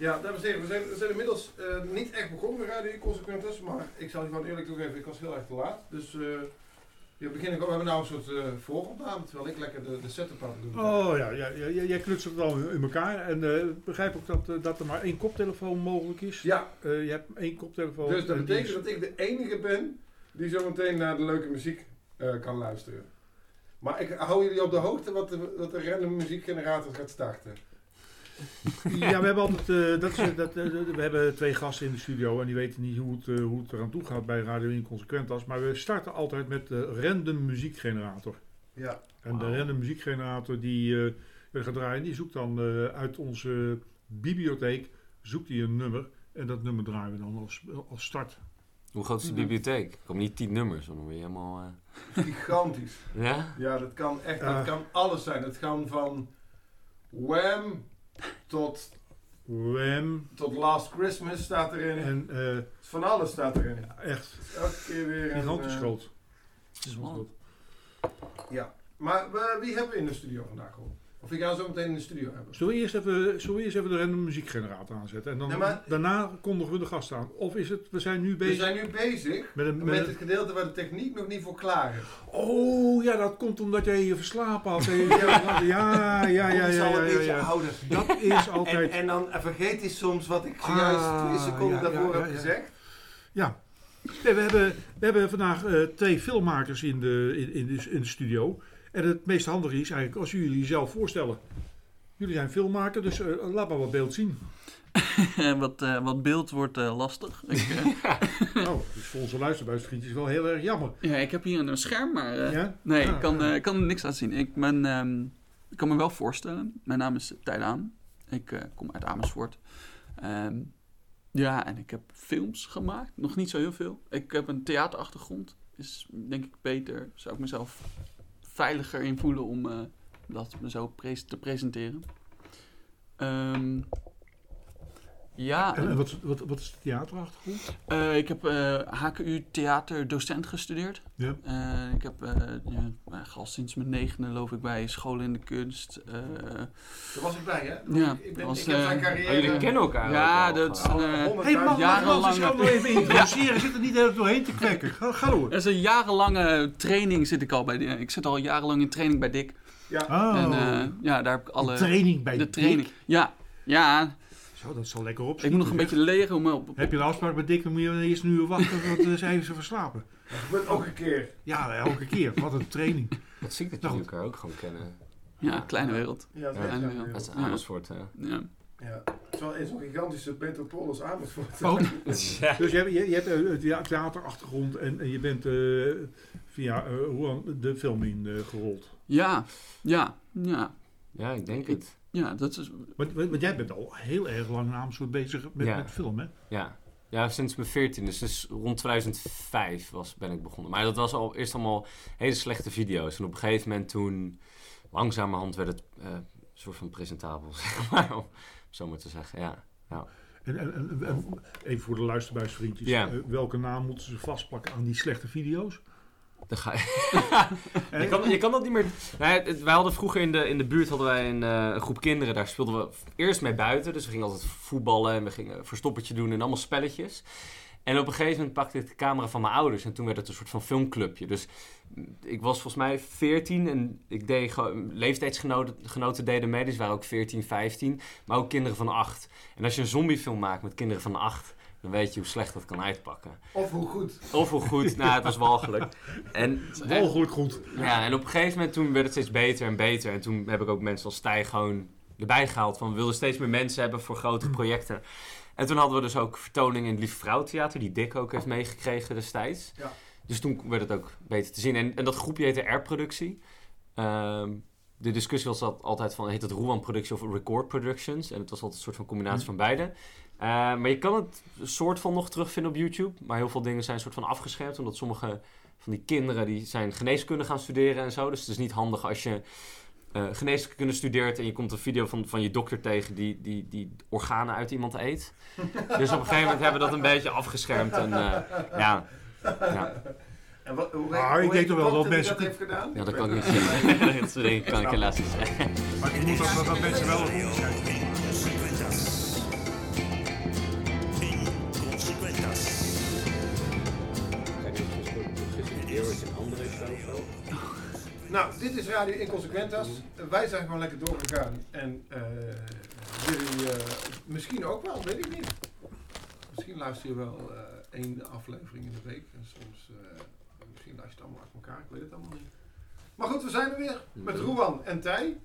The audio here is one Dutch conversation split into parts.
Ja, dames en heren, we zijn, we zijn inmiddels eh, niet echt begonnen met Radio Consequentus, maar ik zal je gewoon eerlijk toegeven, ik was heel erg te laat. Dus eh we, beginnen, we hebben nou een soort uh, vooropname, terwijl ik lekker de, de setup aan het doen. Oh ja, ja, jij knutselt het al in elkaar. En ik begrijp ook dat, dat er maar één koptelefoon mogelijk is. Ja, je hebt één koptelefoon. dus dat betekent dat ik de enige ben die zometeen naar de leuke muziek kan luisteren. Maar ik hou jullie op de hoogte wat de, wat de random muziekgenerator gaat starten. Ja, we hebben altijd eh, dat is, dat, eh, we hebben twee gasten in de studio en die weten niet hoe het, eh, hoe het eraan toe gaat bij Radio Inconsequentas. Maar we starten altijd met de random muziekgenerator. Ja, En de random muziekgenerator die eh, we gaan draaien, die zoekt dan eh, uit onze bibliotheek zoekt hij een nummer. En dat nummer draaien we dan als, als start. Hoe groot is de bibliotheek? Er komen niet tien nummers, dan word je helemaal... eh, gigantisch. Ja? Ja, dat kan echt, dat kan alles zijn. Het kan van Wham tot, Wham. tot Last Christmas staat erin. En eh, Van alles staat erin. echt Elke keer weer een, gigantisch eh, groot. Het is wel- Ja. Maar we- wie hebben we in de studio vandaag al? Of ik ga zo meteen in de studio hebben. Zullen we eerst even, zullen we eerst even de random muziekgenerator aanzetten? En dan, Nee, maar- daarna kondigen we de gast aan. Of is het, we zijn nu We bezig zijn nu bezig met een... met Met het gedeelte waar de techniek nog niet voor klaar is. oh ja, dat komt omdat jij je verslapen had. Ja, ja, ja, ja, ja, Komt ja, een beetje ouder. Dat is En, altijd... en dan vergeet hij soms wat ik zojuist Ah, twee seconden daarvoor heb gezegd. Ja. Nee, we, hebben, we hebben vandaag eh, twee filmmakers in de, in, in, de, in de studio. En het meest handige is eigenlijk als jullie jezelf voorstellen. Jullie zijn filmmaker, dus eh, laat maar wat beeld zien. wat, eh, wat beeld wordt eh, lastig. Ik, eh, nou, dus voor onze luisterbuisvriendjes wel heel erg jammer. ja, ik heb hier een scherm, maar eh, Ja? nee, Ja, ik, kan, ja. eh, ik kan er niks aan zien. Ik, ben, ehm, ik kan me wel voorstellen. Mijn naam is Tijdaan. Ik eh, kom uit Amersfoort. Ehm, ja, en ik heb films gemaakt. Nog niet zo heel veel. Ik heb een theaterachtergrond. Is denk ik beter. Zou ik mezelf veiliger in voelen om eh, dat zo te presenteren. Ehm, ja, En, en wat, wat, wat is de theaterachtergrond? eh, ik heb eh, HKU theaterdocent gestudeerd. Ja. Eh, ik heb eh ja, eigenlijk al sinds mijn negende loop ik bij scholen in de kunst. eh, Daar was ik bij, hè? Ja, ik, ben, was, ik heb zijn eh, carrière... Oh, jullie kennen elkaar ja, dat is een, eh, eh, Hé hey man, Jarenlange- Jarenlang... ik nog even introduceren. Zit er niet helemaal doorheen te kwekken. Ga, ga door. dat is een jarenlange training zit ik al bij. Ik zit al jarenlang in training bij Dick. Ja, Oh, En eh, ja, daar heb ik alle... training bij de training. Dick. Ja, ja, Zo, dat zal lekker op. ik moet nog een beetje leren om op... op- Heb je een afspraak met Dick, dan moet je eerst een uur wachten, want dan zijn ze verslapen. dat gebeurt ook een keer. Ja, elke keer. Wat een training. Wat ziek dat Nou jullie goed. elkaar ook gewoon kennen. Ja, kleine wereld. Ja, dat is Ja. jammer. Dat is Ja. Amersfoort, hè? Ja. Ja, het is wel in zo'n gigantische metropool als Amersfoort. Oh, Ja. dus je hebt, je, je hebt een thea- theaterachtergrond en, en je bent eh, via eh, dan, de film in eh, gerold. ja, ja, ja. Ja, ik denk het. Ja, dat is... Want, want want jij bent al heel erg lang in Amersfoort bezig met, Ja. met film, hè? Ja. Ja, sinds mijn 14, dus, dus rond 2005 was, ben ik begonnen. Maar dat was al eerst allemaal hele slechte video's. En op een gegeven moment toen, langzamerhand werd het eh, een soort van presentabel, zeg maar, om zo maar te zeggen. Ja. En, en, en- en even voor de luisterbuisvriendjes. Ja. eh, welke naam moeten ze vastplakken aan die slechte video's? Dan ga je... kan, je kan dat niet meer... Nou, ja, het- wij hadden vroeger in de, in de buurt hadden wij een, eh, een groep kinderen. Daar speelden we eerst mee buiten. Dus we gingen altijd voetballen en we gingen verstoppertje doen en allemaal spelletjes. En op een gegeven moment pakte ik de camera van mijn ouders. En toen werd het een soort van filmclubje. Dus mm, ik was volgens mij 14 en ik deed gewoon... Leeftijdsgenoten genoten deden mee. Dus waren ook 14, 15. Maar ook kinderen van 8. En als je een zombiefilm maakt met kinderen van 8... Dan weet je hoe slecht dat kan uitpakken. Of hoe goed. Of hoe goed. nou, het was walgelijk. En Walgelijk goed. ja, en op een gegeven moment toen werd het steeds beter en beter. En toen heb ik ook mensen als Stij gewoon erbij gehaald. Van we wilden steeds meer mensen hebben voor grotere projecten. En toen hadden we dus ook vertoningen in het Lieve Vrouw Theater. Die Dick ook heeft meegekregen destijds. Ja. Dus toen werd het ook beter te zien. En, en dat groepje heette R-productie. Ehm, de discussie was dat altijd van, heet het Roewan Productie of Record Productions? En het was altijd een soort van combinatie van beide. Eh, maar je kan het soort van nog terugvinden op YouTube. Maar heel veel dingen zijn een soort van afgeschermd. Omdat sommige van die kinderen die zijn geneeskunde gaan studeren en zo. Dus het is niet handig als je eh, geneeskunde studeert en je komt een video van, van je dokter tegen die, die, die organen uit iemand eet. Dus op een gegeven moment hebben we dat een beetje afgeschermd. En eh, ja, ja, En wat, hoe, Ah, hoe ik denk toch wel dat mensen- dat heeft gedaan? ja, dat kan ik niet zeggen. dat soort dingen kan ik helaas niet zeggen. Maar ik moet dat, dat mensen wel Nou, dit is Radio Inconsequentas. Wij zijn gewoon lekker doorgegaan. En eh, jullie eh, misschien ook wel, weet ik niet. Misschien luister je wel eh, één aflevering in de week. En soms, eh, misschien luister je het allemaal achter elkaar. Ik weet het allemaal niet. Maar goed, we zijn er weer. Met Roewan en Tij.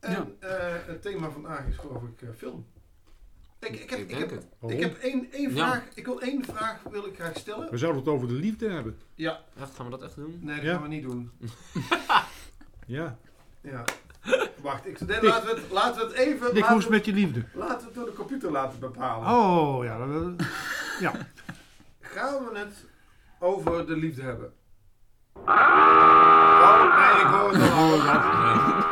En eh, het thema vandaag is geloof ik film. Ik, ik, heb, Ik ik, denk heb, het. Waarom? ik heb één, één Ja. vraag. Ik wil één vraag wil ik graag stellen. We zouden het over de liefde hebben. Ja, Echt, gaan we dat echt doen? nee, dat Ja. gaan we niet doen. Ja. Ja. Wacht, ik, nee, laten, we het, laten we het even. Dick, hoe laten, is het we, met je liefde? laten we het door de computer laten bepalen. Oh, ja. dat- Gaan we het over de liefde hebben? Oh nee, ik hoor het al.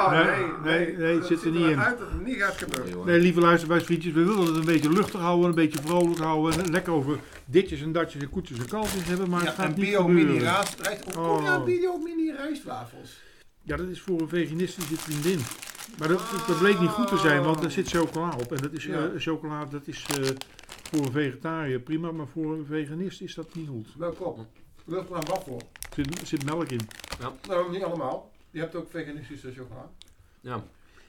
Oh Nee, nee, nee, nee, het zit er niet in. uit dat het niet gaat gebeuren. Nee, lieve luisteraarsvriendjes, we willen het een beetje luchtig houden, een beetje vrolijk houden. en Lekker over ditjes en datjes en koetjes en kalfjes hebben, maar Ja, het gaat en niet bio mini gebeuren. rijst. Hoe kom je aan Oh. bio mini rijstwafels? Ja, dat is voor een veganistische vriendin. Maar dat, dat bleek niet goed te zijn, want er zit chocola op. En dat is, Ja. eh, chocola dat is eh, voor een vegetariër prima, maar voor een veganist is dat niet goed. Welk op? Welk aan wafel? Er zit, er zit melk in. Nou, niet allemaal. Je hebt ook veganistische chocola. Ja.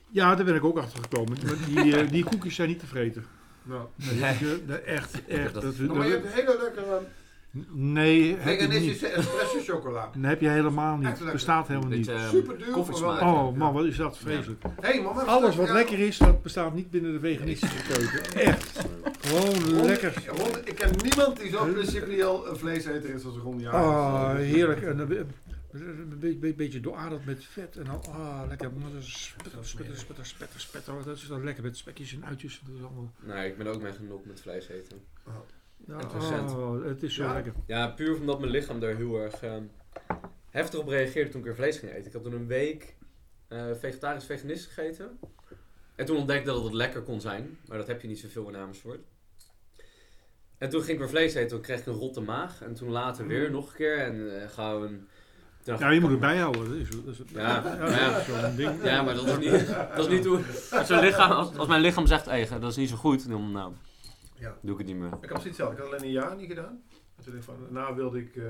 Ja, daar ben ik ook achter gekomen. Maar die, eh, die koekjes zijn niet te vreten. Nou. Nee, die- die- die- echt, echt. Dat- Dat, Nou, maar je hebt hele lekkere nee, heb je niet. veganistische espresso chocola. Dat heb je helemaal niet. bestaat helemaal niet. Beetje, Super duur. Oh man, wat is dat vreselijk. Hey, Alles wat lekker is, dat bestaat niet binnen de veganistische keuken. Echt. Gewoon lekker. Ron, ik ken niemand die zo principieel een vleeseter is als Ron Jaren. Ah, heerlijk. En een beetje, beetje, dooraderd met vet. En dan, ah, lekker. Maar dat is Spetter, spetter, spetter, spetter, spetter. Dat is dan lekker met spekjes en uitjes. Dat is allemaal. Nee, ik ben ook mee genoeg met vlees eten. Ja, Interessant. oh, het is zo Ja. lekker. Ja, puur omdat mijn lichaam daar heel erg ehm, heftig op reageerde toen ik weer vlees ging eten. Ik had toen een week eh, vegetarisch veganist gegeten. En toen ontdekte ik dat het lekker kon zijn. Maar dat heb je niet zoveel in Amersfoort. En toen ging ik weer vlees eten. Toen kreeg ik een rotte maag. En toen later weer nog een keer. En eh gauw een... dacht Ja, ik, je moet het bijhouden. Dat is, dat is, Ja, dat ja. is zo'n ding. Ja, maar dat is niet, dat is niet hoe... Als, zo'n lichaam, als, als mijn lichaam zegt, hey, dat is niet zo goed, dan nou, Ja. doe ik het niet meer. Ik had precies hetzelfde. Ik had alleen een jaar niet gedaan. En toen dacht ik van, daarna wilde ik eh,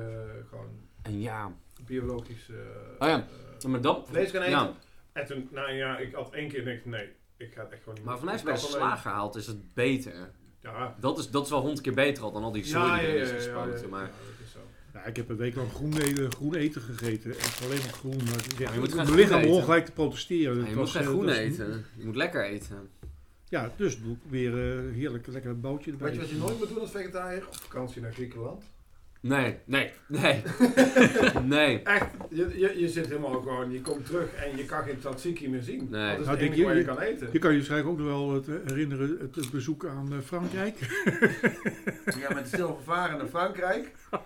gewoon En ja... biologisch eh, Oh ja. eh, Maar dan... vlees gaan eten. Ja, En toen, na een jaar, ik had één keer denk ik, nee, ik ga het echt gewoon niet maar meer. vanuit Ik bij slager haalt is het beter. Ja, Dat is, dat is wel honderd keer beter al dan al die zooi ja, die ja, ja, ja, ja, gespoten. ja, Maar. Ja, ik heb een week lang groen eten, groen eten gegeten. Echt alleen maar groen. Maar ik zeg, je moet geen mijn lichaam eten. begon gelijk te protesteren. Ja, je moet geen eh, groen eten. Je moet lekker eten. Ja, dus doe ik weer eh, heerlijk lekker een bootje erbij. Weet je wat je nooit moet doen als vegetariër? Op vakantie naar Griekenland. Nee, nee, nee. nee. Echt, je, je, je zit helemaal gewoon, je komt terug en je kan geen tzatziki meer zien. Nee. Dat is Nou, het enige wat je- je kan eten. Je kan je waarschijnlijk ook nog wel het, eh, herinneren het, het bezoek aan eh, Frankrijk. Ja, met de stilgevaren naar Frankrijk.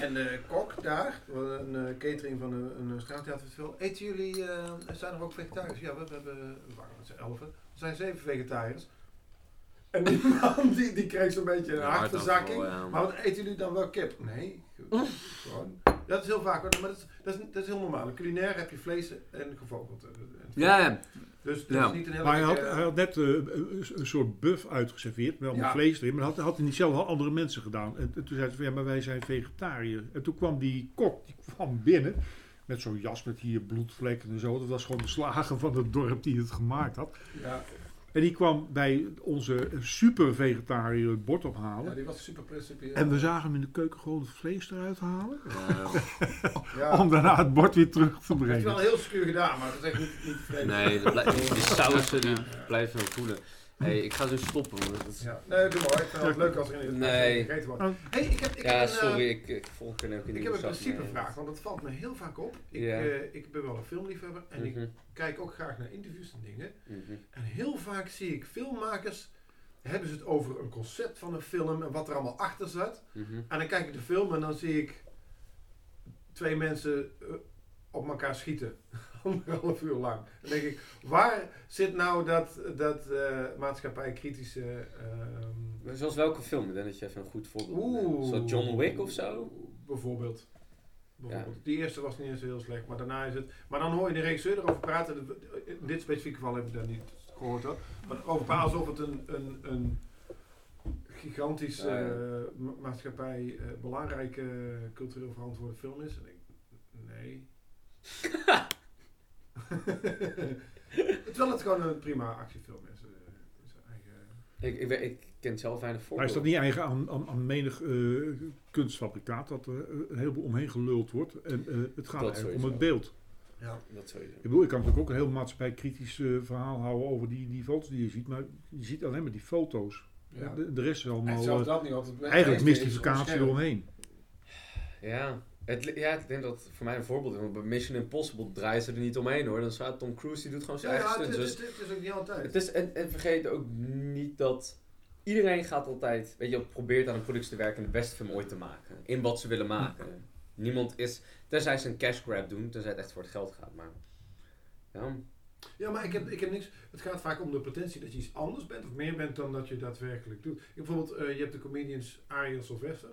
En de kok daar, een eh, catering van een, een straattheaterfestival. Eten jullie, eh, zijn er ook vegetariërs? Ja, we, we hebben, we waren met z'n elfen. Er zijn zeven vegetariërs. En die man die, die kreeg zo'n beetje een hartverzakking. Maar wat eten jullie dan wel kip? Nee, gewoon. Dat is heel vaak, hoor, maar dat is, dat is, dat is heel normaal. Culinair heb je vlees en gevogelte. Ja, ja. Dus dat Ja. is niet een hele Maar hij had, hij had net eh, een, een soort buff uitgeserveerd, wel met Ja. vlees erin. Maar dat had, had hij niet zelf al andere mensen gedaan. En, en toen zei ze van, ja, maar wij zijn vegetariër. En toen kwam die kok, die kwam binnen met zo'n jas met hier bloedvlekken en zo. Dat was gewoon de slager van het dorp die het gemaakt had. Ja, En die kwam bij onze super vegetariër het bord ophalen. ja, die was super principieel. En we zagen hem in de keuken gewoon het vlees eruit halen. Ja. Ja. Om daarna het bord weer terug te Het is brengen. wel heel secuur gedaan, maar het is echt niet, niet vreemd. Nee, dat die, die sausen die blijven wel voelen. Hey, ik ga zo stoppen. hoor. Dat is- Ja. Nee, doe maar. Ik vind het leuk als er in het Nee. gegeten wordt. Oh. Hey, ik heb, ik Ja, heb een, sorry, eh, ik, ik volg er ook ik niet heb een principevraag, want dat valt me heel vaak op. Ik, Ja. eh, ik ben wel een filmliefhebber en ik Mhm, kijk ook graag naar interviews en dingen. mhm. En heel vaak zie ik filmmakers, hebben ze het over een concept van een film en wat er allemaal achter zat. Mhm. En dan kijk ik de film en dan zie ik twee mensen eh, op elkaar schieten. Anderhalf uur lang. Dan denk ik, waar zit nou dat, dat eh maatschappij-kritische... ehm, Zoals welke film? Ik denk dat je even een goed voorbeeld Oeh. Zo John Wick of zo? Bijvoorbeeld. Bijvoorbeeld. Die eerste was niet eens heel slecht, maar daarna is het... Maar dan hoor je de regisseur erover praten. In dit specifieke geval heb ik dat niet gehoord hoor. Maar over praten alsof het een, een, een gigantisch Ja, ja. eh, ma- maatschappij eh, belangrijke cultureel verantwoorde film is. En ik, nee. Terwijl het gewoon een prima actiefilm is. eh, zijn eigen... Ik, ik, ik ken zelf weinig Maar voorbeelden. is dat niet eigen aan, aan, aan menig eh, kunstfabrikaat dat er eh, een heleboel omheen geluld wordt? En eh, het gaat Dat eigenlijk om het beeld. Ja. Dat sowieso. Ik bedoel, ik kan natuurlijk ook een heel maatschappijkritisch eh verhaal houden over die, die foto's die je ziet. Maar je ziet alleen maar die foto's. Ja. De, de rest is allemaal zelfs dat niet, want het eigenlijk mystificatie eromheen. Ja. Het, ja, ik denk dat voor mij een voorbeeld is. want Bij Mission Impossible draaien ze er niet omheen hoor. Dan staat Tom Cruise, die doet gewoon zijn Ja, eigen ja, het, stunts. het, Dus is ook niet altijd. het is, en, en vergeet ook niet dat iedereen gaat altijd, weet je, probeert aan een productie te werken en de beste film ooit te maken. In wat ze willen maken. Niemand is, tenzij ze een cash grab doen, tenzij het echt voor het geld gaat. Maar ja, Ja, maar ik heb, ik heb niks. Het gaat vaak om de potentie dat je iets anders bent of meer bent dan dat je daadwerkelijk doet. Ik, bijvoorbeeld, eh, je hebt de comedians Arie en Sylvester.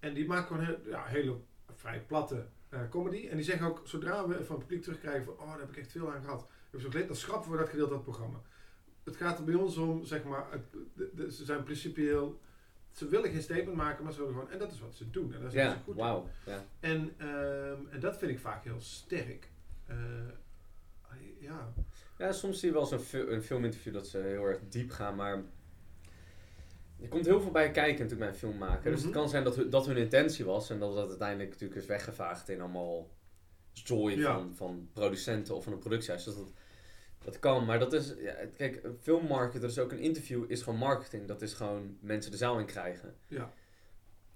En die maken gewoon heel, ja, hele vrij platte eh, comedy. En die zeggen ook, zodra we van het publiek terugkrijgen van, oh, daar heb ik echt veel aan gehad. Ook dan schrappen we dat gedeelte uit het programma. Het gaat er bij ons om, zeg maar, het, de- de- ze zijn principieel, ze willen geen statement maken, maar ze willen gewoon, en dat is wat ze doen. En zijn ze ja goed. Ja. En, ehm, en dat vind ik vaak heel sterk. Eh, ja. ja, soms zie je wel eens een, fi- een filminterview dat ze heel erg diep gaan, maar er komt heel veel bij kijken natuurlijk bij een film maken. Dus het Mhm. kan zijn dat, dat hun intentie was en dat dat uiteindelijk natuurlijk is weggevaagd in allemaal zooi Ja. van, van producenten of van een productiehuis. Dus dat, dat kan, maar dat is, ja, kijk, een filmmarketer, dus ook een interview, is gewoon marketing. Dat is gewoon mensen de zaal in krijgen. Ja.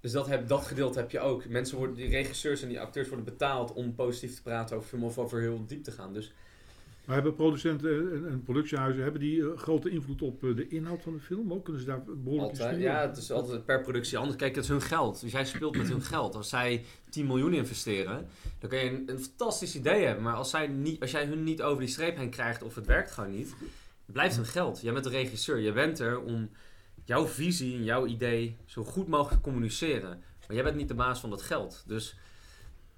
Dus dat, heb, dat gedeelte heb je ook. Mensen worden, die regisseurs en die acteurs worden betaald om positief te praten over film of over heel diep te gaan. Dus Maar hebben producenten en, en productiehuizen hebben die eh, grote invloed op eh, de inhoud van de film? Ook kunnen ze daar behoorlijk Altijd, ja, het is altijd per productie anders. Kijk, het is hun geld. Dus jij speelt met hun geld. Als zij 10 miljoen investeren, dan kun je een, een fantastisch idee hebben. Maar als, zij niet, als jij hun niet over die streep heen krijgt of het werkt gewoon niet, blijft hun geld. Jij bent de regisseur. Je bent er om jouw visie en jouw idee zo goed mogelijk te communiceren. Maar jij bent niet de baas van dat geld. Dus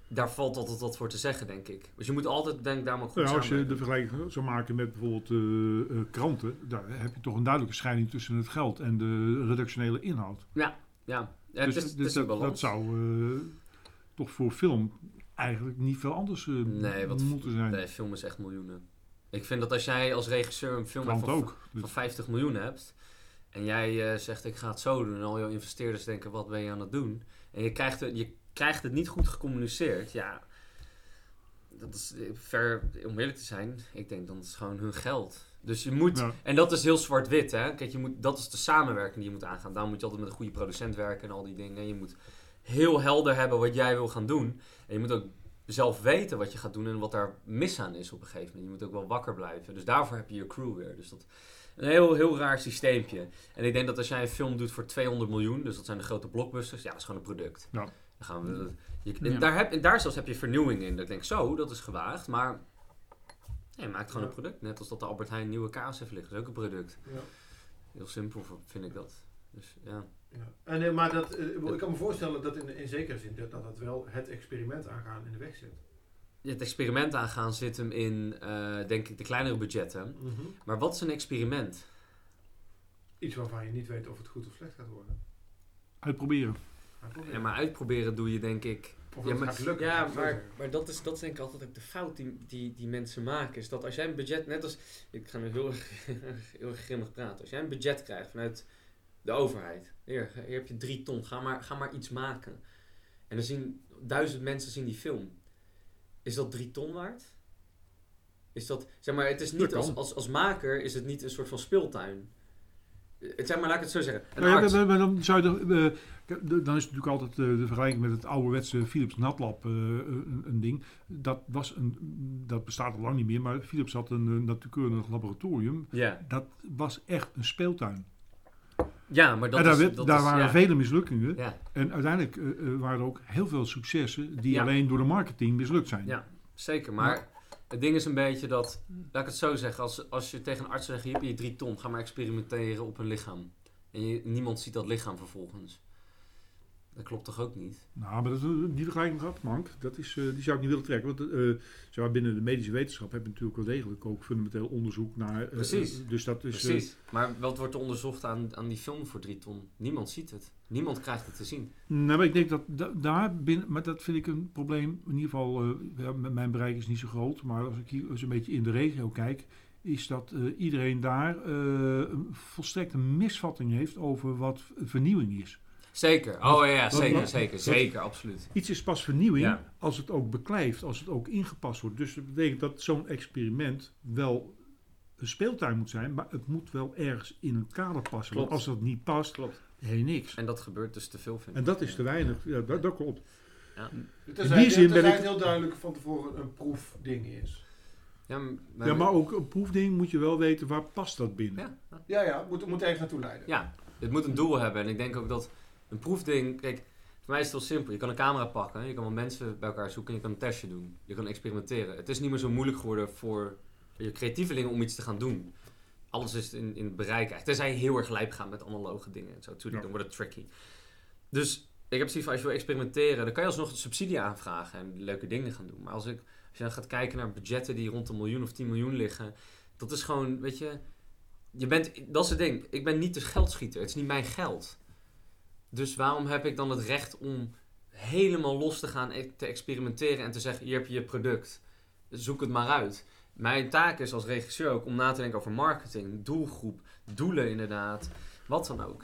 daar valt altijd wat voor te zeggen, denk ik. Dus je moet altijd, denk ik, daar maar goed Nou, als je de vergelijking zou maken met bijvoorbeeld eh, eh, kranten, daar heb je toch een duidelijke scheiding tussen het geld en de redactionele inhoud. Ja, ja dus het is, het dus is een dat, zou eh, toch voor film eigenlijk niet veel anders eh, Nee, wat- moeten zijn. Nee, film is echt miljoenen. Ik vind dat als jij als regisseur een film van, ook. Dus- van 50 miljoen hebt... en jij zegt ik ga het zo doen... en al jouw investeerders denken wat ben je aan het doen... en je krijgt je krijgt het niet goed gecommuniceerd... ja, dat is eh, ver om eerlijk te zijn. Ik denk dan is het gewoon hun geld. Dus je moet... Ja. En dat is heel zwart-wit, hè. Kijk, je moet, dat is de samenwerking die je moet aangaan. Daarom moet je altijd met een goede producent werken en al die dingen. Je moet heel helder hebben wat jij wil gaan doen. En je moet ook zelf weten wat je gaat doen en wat daar mis aan is op een gegeven moment. Je moet ook wel wakker blijven. Dus daarvoor heb je je crew weer. Dus dat een heel, heel raar systeempje. En ik denk dat als jij een film doet voor 200 miljoen, dus dat zijn de grote blockbusters, ja, dat is gewoon een product. Ja. Dan gaan we, je, Ja. daar, heb, en daar zelfs heb je vernieuwing in. Dat ik denk, zo, dat is gewaagd, maar je maakt gewoon Ja. een product. Net als dat de Albert Heijn nieuwe kaas heeft liggen. Dat is ook een product. ja. Heel simpel vind ik dat. Dus ja. Ja. En, eh, maar dat, eh, ik kan me voorstellen dat in, in zekere zin dat, dat wel het experiment aangaan in de weg zit. Het experiment aangaan zit hem in, eh, denk ik, de kleinere budgetten. Maar wat is een experiment? Iets waarvan je niet weet of het goed of slecht gaat worden. Uitproberen. Ja, maar uitproberen doe je denk ik of Ja, het maar, lukken. ja, maar, dat, is, dat is denk ik altijd ook de fout die, die, die mensen maken. Is dat als jij een budget, net als, ik ga nu heel, erg- heel erg grimmig praten. Als jij een budget krijgt vanuit de overheid. Hier, hier heb je drie ton, ga maar, ga maar iets maken. En dan zien duizend mensen zien die film. Is dat drie ton waard? Is dat, zeg maar, het is niet als, als, als maker is het niet een soort van speeltuin. Het, zeg maar, laat ik het zo zeggen. Nou ja, arts- maar- maar dan, zou je eh, dan is het natuurlijk altijd eh, de vergelijking met het ouderwetse Philips Natlab eh, een, een ding. Dat, was een, dat bestaat al lang niet meer, maar Philips had een uh, natuurkundig laboratorium. ja. Dat was echt een speeltuin. ja, maar dat en daar, is, werd- dat daar is- waren ja. vele mislukkingen. Ja, En uiteindelijk eh, eh, waren er ook heel veel successen die alleen door de marketing mislukt zijn. Ja. zeker. Maar het ding is een beetje dat, laat ik het zo zeggen, als, als je tegen een arts zegt, hier heb je drie ton, ga maar experimenteren op een lichaam. En je, niemand ziet dat lichaam vervolgens. Dat klopt toch ook niet? Nou, maar dat, die vergelijking gaat mank. Dat is, eh, die zou ik niet willen trekken. Want eh binnen de medische wetenschap heb je natuurlijk wel degelijk ook fundamenteel onderzoek naar. eh, Precies. dus dat is. Precies. Maar wat wordt er onderzocht aan, aan die film voor drie ton? Niemand ziet het. Niemand krijgt het te zien. nou, maar ik denk dat da- daar binnen. Maar dat vind ik een probleem. In ieder geval, mijn bereik is niet zo groot. Maar als ik hier eens een beetje in de regio kijk. Is dat iedereen daar eh, een volstrekte misvatting heeft over wat vernieuwing is. Zeker. Oh ja, ja zeker, zeker, zeker, absoluut. Iets is pas vernieuwing Ja. als het ook beklijft, als het ook ingepast wordt. Dus dat betekent dat zo'n experiment wel een speeltuin moet zijn, maar het moet wel ergens in een kader passen. Klopt. Want als dat niet past, Klopt. heel niks. En dat gebeurt dus te veel, vind ik. En dat is te weinig. Ja, dat, dat klopt. Tenzij, die zin ben ik- heel duidelijk van tevoren een proefding is. Ja, m- Ja, maar ook een proefding moet je wel weten waar past dat binnen. Ja, ja. Ja, ja, moet, moet ergens naartoe leiden. Ja, het moet een doel hebben. En ik denk ook dat een proefding... Kijk, voor mij is het heel simpel. Je kan een camera pakken. Je kan wel mensen bij elkaar zoeken. En je kan een testje doen. Je kan experimenteren. Het is niet meer zo moeilijk geworden voor je creatievelingen om iets te gaan doen. Alles is in, in het bereik eigenlijk. Tenzij je heel erg lijp gaat met analoge dingen. En zo, Ja. dan wordt het tricky. Dus ik heb zoiets van, als je wil experimenteren... dan kan je alsnog een subsidie aanvragen en leuke dingen gaan doen. Maar als, ik, als je dan gaat kijken naar budgetten die rond een miljoen of 10 miljoen liggen... dat is gewoon, weet je... Je bent, dat is het ding. Ik ben niet de geldschieter. Het is niet mijn geld. Dus waarom heb ik dan het recht om helemaal los te gaan e- te experimenteren en te zeggen: hier heb je je product. Zoek het maar uit. Mijn taak is als regisseur ook om na te denken over marketing, doelgroep, doelen inderdaad, wat dan ook.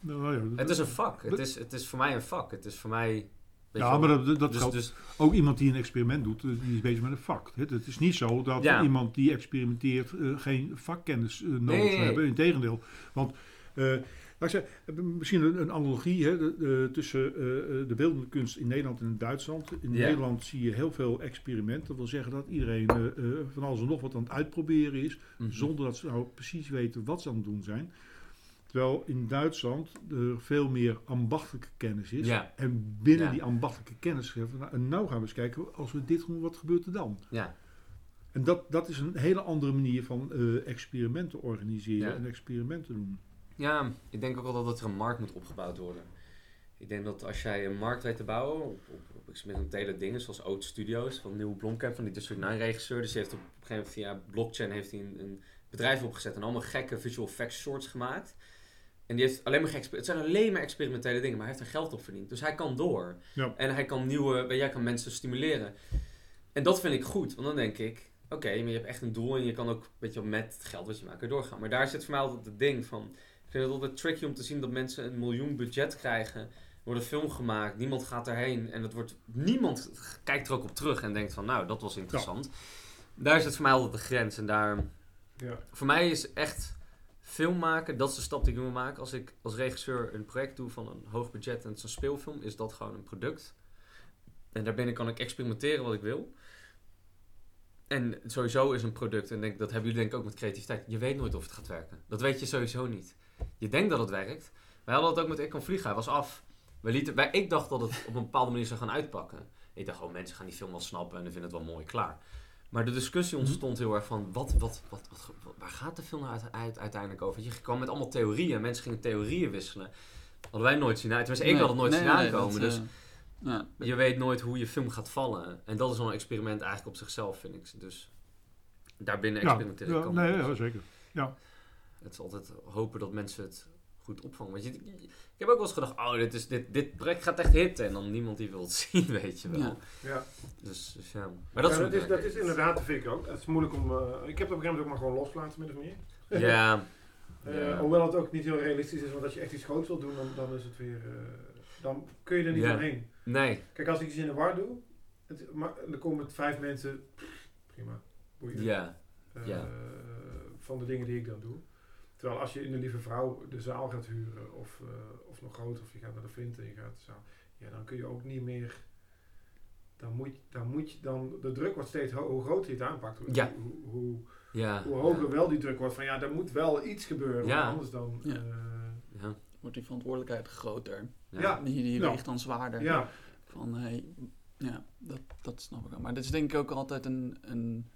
Nou, ja, Het is een vak. Het is, het is voor mij een vak. Het is voor mij. ja, maar dat, dat dus, geldt dus, ook iemand die een experiment doet, eh, die is bezig met een vak. Het, is niet zo dat Ja. iemand die experimenteert eh, geen vakkennis eh, nodig Nee. zou hebben. Integendeel. Want, ik misschien een, een analogie hè, de- de- tussen eh, eh, de beeldende kunst in Nederland en in Duitsland. In. Nederland zie je heel veel experimenten. Dat wil zeggen dat iedereen eh, van alles en nog wat aan het uitproberen is. mhm. Zonder dat ze nou precies weten wat ze aan het doen zijn. Terwijl in Duitsland er veel meer ambachtelijke kennis is. Ja. En binnen Ja. die ambachtelijke kennis zeggen nou, en nou gaan we eens kijken, als we dit doen, wat gebeurt er dan? Ja, En dat, dat is een hele andere manier van experimenten organiseren en experimenten doen. Ja, ik denk ook wel dat er een markt moet opgebouwd worden. Ik denk dat als jij een markt weet te bouwen op, op, op experimentele dingen, zoals Oat Studios van Neil Blomkamp, van die District 9 regisseur. Dus die heeft op, op een gegeven moment via blockchain heeft hij een, een bedrijf opgezet en allemaal gekke visual effects shorts gemaakt. En die heeft alleen maar het zijn alleen maar experimentele dingen, maar hij heeft er geld op verdiend. Dus hij kan door. Ja. En hij kan nieuwe, jij kan mensen stimuleren. En dat vind ik goed, want dan denk ik, oké, maar je hebt echt een doel en je kan ook, weet je, met het geld wat je maakt doorgaan. Maar daar zit voor mij altijd het ding van, vind het altijd tricky om te zien dat mensen een miljoen budget krijgen, er wordt een film gemaakt, niemand gaat erheen en het wordt, niemand kijkt er ook op terug en denkt van, nou, dat was interessant. Daar zit voor mij altijd de grens en daar, Ja. voor mij is echt film maken, dat is de stap die ik wil maken. Als ik als regisseur een project doe van een hoog budget en het is een speelfilm, is dat gewoon een product. En daarbinnen kan ik experimenteren wat ik wil. En sowieso is een product, en denk, dat hebben jullie denk ik ook met creativiteit, je weet nooit of het gaat werken. Dat weet je sowieso niet. Je denkt dat het werkt. Wij hadden dat ook met Ik kan vliegen, hij was af. We lieten, wij, ik dacht dat het op een bepaalde manier zou gaan uitpakken. Ik dacht, oh mensen gaan die film wel snappen en dan vinden het wel mooi, klaar. Maar de discussie ontstond heel erg van, wat, wat, wat, wat, wat- waar gaat de film nou uit, uit- uiteindelijk over? Je kwam met allemaal theorieën, mensen gingen theorieën wisselen. Hadden wij nooit zien uit. Tenminste, ik had het nooit zien aankomen. dus dat, eh, ja, je weet nooit hoe je film gaat vallen. En dat is wel een experiment eigenlijk op zichzelf, vind ik. Dus daarbinnen Ja, experimenteren ja, kan. nee, ja, zeker. Het is altijd hopen dat mensen het goed opvangen. Want je, ik heb ook wel eens gedacht, oh, dit, is, dit, dit project gaat echt hitten. En dan niemand die wil het zien, weet je wel. Ja. Ja. Dus, dus ja. Maar dat, Ja, is dat, is, dat is inderdaad, dat vind ik ook. Het is moeilijk om... eh, ik heb het op een gegeven moment ook maar gewoon loslaten, min of meer. Ja. Eh, Ja. Hoewel het ook niet heel realistisch is, want als je echt iets groots wil doen, dan, dan is het weer... eh, dan kun je er niet Ja. omheen. Nee. Kijk, als ik iets in de war doe, het, maar, dan komen vijf mensen, prima, boeien. Ja. ja. Van de dingen die ik dan doe. Terwijl als je in de Lieve Vrouw de zaal gaat huren, of, eh, of nog groter, of je gaat naar de Flint en je gaat de zaal, ja, dan kun je ook niet meer. Dan moet, dan moet je dan. De druk wordt steeds ho- hoe groter je het aanpakt. Hoe, Ja. hoe, hoe, Ja. hoe hoger wel die druk wordt van ja, er moet wel iets gebeuren. Ja. Anders dan. Ja. eh, Ja. wordt die verantwoordelijkheid groter. Ja. Ja. Die, die Ja. weegt dan zwaarder. ja. Van, hey, ja, dat, dat snap ik wel. Maar dat is denk ik ook altijd een, een,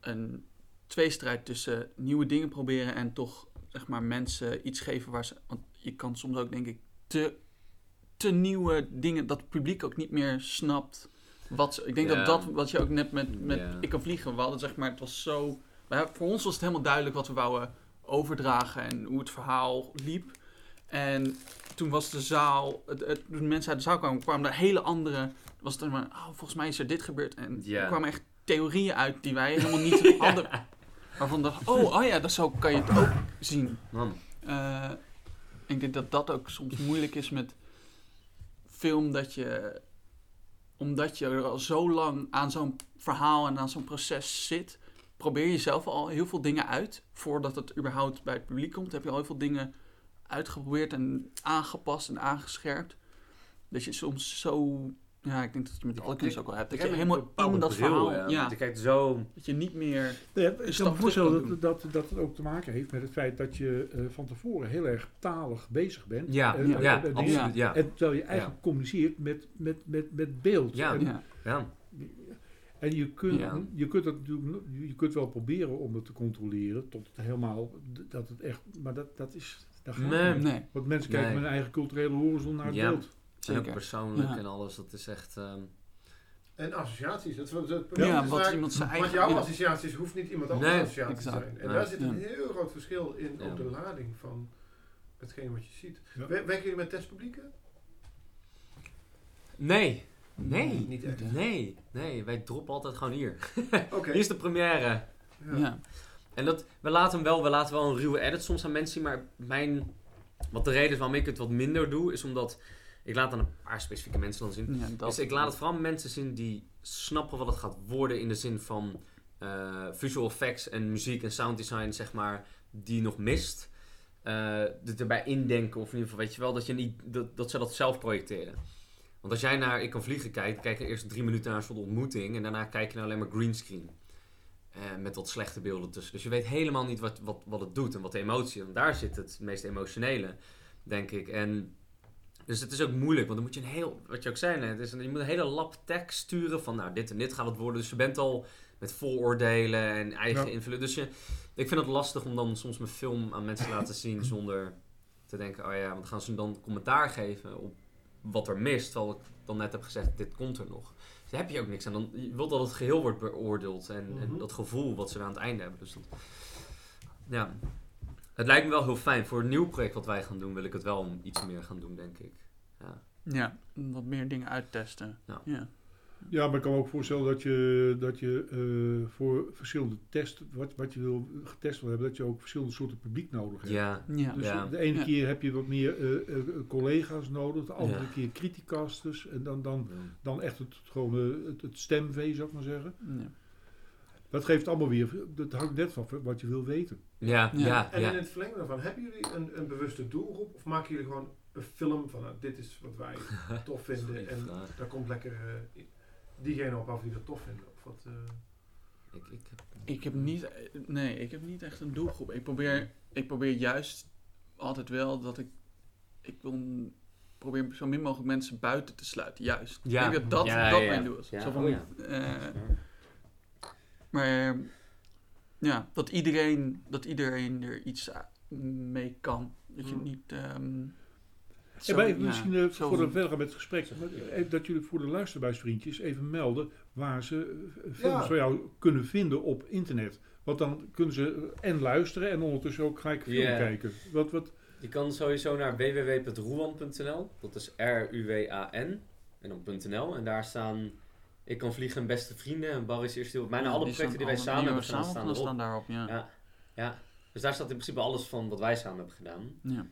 een tweestrijd tussen nieuwe dingen proberen en toch, zeg maar, mensen iets geven waar ze... Want je kan soms ook, denk ik, te te nieuwe dingen dat het publiek ook niet meer snapt. Wat, ze- ik denk Ja. dat dat wat je ook net met, met Ja. Ik kan vliegen, we hadden zeg maar, het was zo... voor ons was het helemaal duidelijk wat we wouden overdragen en hoe het verhaal liep. En toen was de zaal, het, het- toen mensen uit de zaal kwamen, kwamen er hele andere... Was het maar, oh, volgens mij is er dit gebeurd. En Ja. er kwamen echt theorieën uit die wij helemaal niet hadden. Waarvan dachten, oh, oh ja, dat zo kan je het ook zien. Man. Eh, ik denk dat dat ook soms moeilijk is met film, dat je, omdat je er al zo lang aan zo'n verhaal en aan zo'n proces zit, probeer je zelf al heel veel dingen uit voordat het überhaupt bij het publiek komt. Heb je al heel veel dingen uitgeprobeerd en aangepast en aangescherpt. Dat je soms zo, ja, ik denk dat je met alle kunst ook wel hebt, dat je helemaal in dat verhaal, ja, Je kijkt zo... dat je niet meer Ja, ik kan me voorstellen dat, dat, dat het ook te maken heeft met het feit dat je eh, van tevoren heel erg talig bezig bent. Ja, ja, ja, absoluut, ja. En terwijl je eigenlijk communiceert met, met, met, met beeld. Ja. En, ja, Ja, en je, kunt, Ja. je, kunt dat natuurlijk, je kunt wel proberen om het te controleren tot het helemaal, dat het echt, maar dat, dat is, dat gaat Nee. niet. nee, Want mensen kijken Nee. met een eigen culturele horizon naar het Ja. beeld. En zeker. ook persoonlijk Ja. en alles. Dat is echt... ehm, En associaties. Dat, dat, dat, Ja, dat is wat iemand zijn Want eigen... jouw ja. associaties hoeft niet iemand anders Nee, associatie te zijn. En Nee. daar zit een Ja. heel groot verschil in Ja. op de lading van hetgeen wat je ziet. Werken jullie met testpublieken? Nee. Nee. Niet echt. Nee. Nee. Wij droppen altijd gewoon hier. Oké. Hier is de première. Ja. Ja. En dat, we laten hem wel, we laten wel een ruwe edit soms aan mensen zien, maar mijn, wat de reden is waarom ik het wat minder doe, is omdat ik laat dan een paar specifieke mensen dan zien. Ja, dat- Dus ik laat het vooral mensen zien die snappen wat het gaat worden in de zin van eh, visual effects en muziek en sound design, zeg maar, die nog mist. Eh dit erbij indenken, of in ieder geval, weet je wel, dat, je niet, dat, dat ze dat zelf projecteren. Want als jij naar Ik kan vliegen kijkt, kijk je eerst drie minuten naar een soort ontmoeting en daarna kijk je naar alleen maar greenscreen. Eh met wat slechte beelden tussen. Dus je weet helemaal niet wat, wat, wat het doet en wat de emotie is. En daar zit het meest emotionele, denk ik. En dus het is ook moeilijk, want dan moet je een heel, wat je ook zei net, is een, je moet een hele lap tekst sturen van nou dit en dit gaat het worden. Dus je bent al met vooroordelen en eigen Ja. invullen. Dus je, ik vind het lastig om dan soms mijn film aan mensen te laten zien zonder te denken, oh ja, want gaan ze dan commentaar geven op wat er mist. Terwijl ik dan net heb gezegd, dit komt er nog. Dus daar heb je ook niks aan. Dan, je wilt dat het geheel wordt beoordeeld en, en Mhm. dat gevoel wat ze aan het einde hebben. Dus dat, ja, het lijkt me wel heel fijn. Voor een nieuw project wat wij gaan doen, wil ik het wel iets meer gaan doen, denk ik. Ja. Ja, wat meer dingen uittesten. Ja. Ja. Ja, maar ik kan me ook voorstellen dat je, dat je eh, voor verschillende tests, wat, wat je wil getest wil hebben, dat je ook verschillende soorten publiek nodig hebt. Ja, Ja. Dus Ja. de ene Ja. keer heb je wat meer eh, eh, collega's nodig, de andere Ja. keer criticasters en dan, dan, dan echt het, gewoon, het, het stemvee, zou ik maar zeggen. Ja. Dat geeft allemaal weer, dat hangt net van wat je wil weten. ja, Ja. ja, En ja. in het verlengde daarvan, hebben jullie een, een bewuste doelgroep? Of maken jullie gewoon een film van nou, dit is wat wij tof vinden en vraag. daar komt lekker eh, diegene op af die dat tof vinden? Of wat, eh, Ik, ik heb, Ik heb niet, nee, ik heb niet echt een doelgroep. Ik probeer, ik probeer juist altijd wel dat ik, ik wil een- probeer zo min mogelijk mensen buiten te sluiten. Juist. Ja. Ik denk dat dat, Ja, dat ja, mijn ja. doel is. Ja, Zo van, oh ja. Eh, maar ja, dat iedereen, dat iedereen er iets mee kan. Dat je Mm. niet. ehm, En wij, ja, misschien eh, zo voor de van- verder gaan met het gesprek, eh, dat jullie voor de luisterbuisvriendjes even melden waar ze eh, films Ja. van jou kunnen vinden op internet. Want dan kunnen ze eh, en luisteren en ondertussen ook gelijk film kijken. Wat, wat, je kan sowieso naar www.roewan.nl. Dat is R-U-W-A-N. En dan .nl. En daar staan... Ik kan vliegen, beste vrienden. En Barry's eerste deel. Bijna ja, alle die projecten die wij samen hebben gedaan, staan daarop. Ja. Ja. Ja. Dus daar staat in principe alles van wat wij samen hebben gedaan. Ja.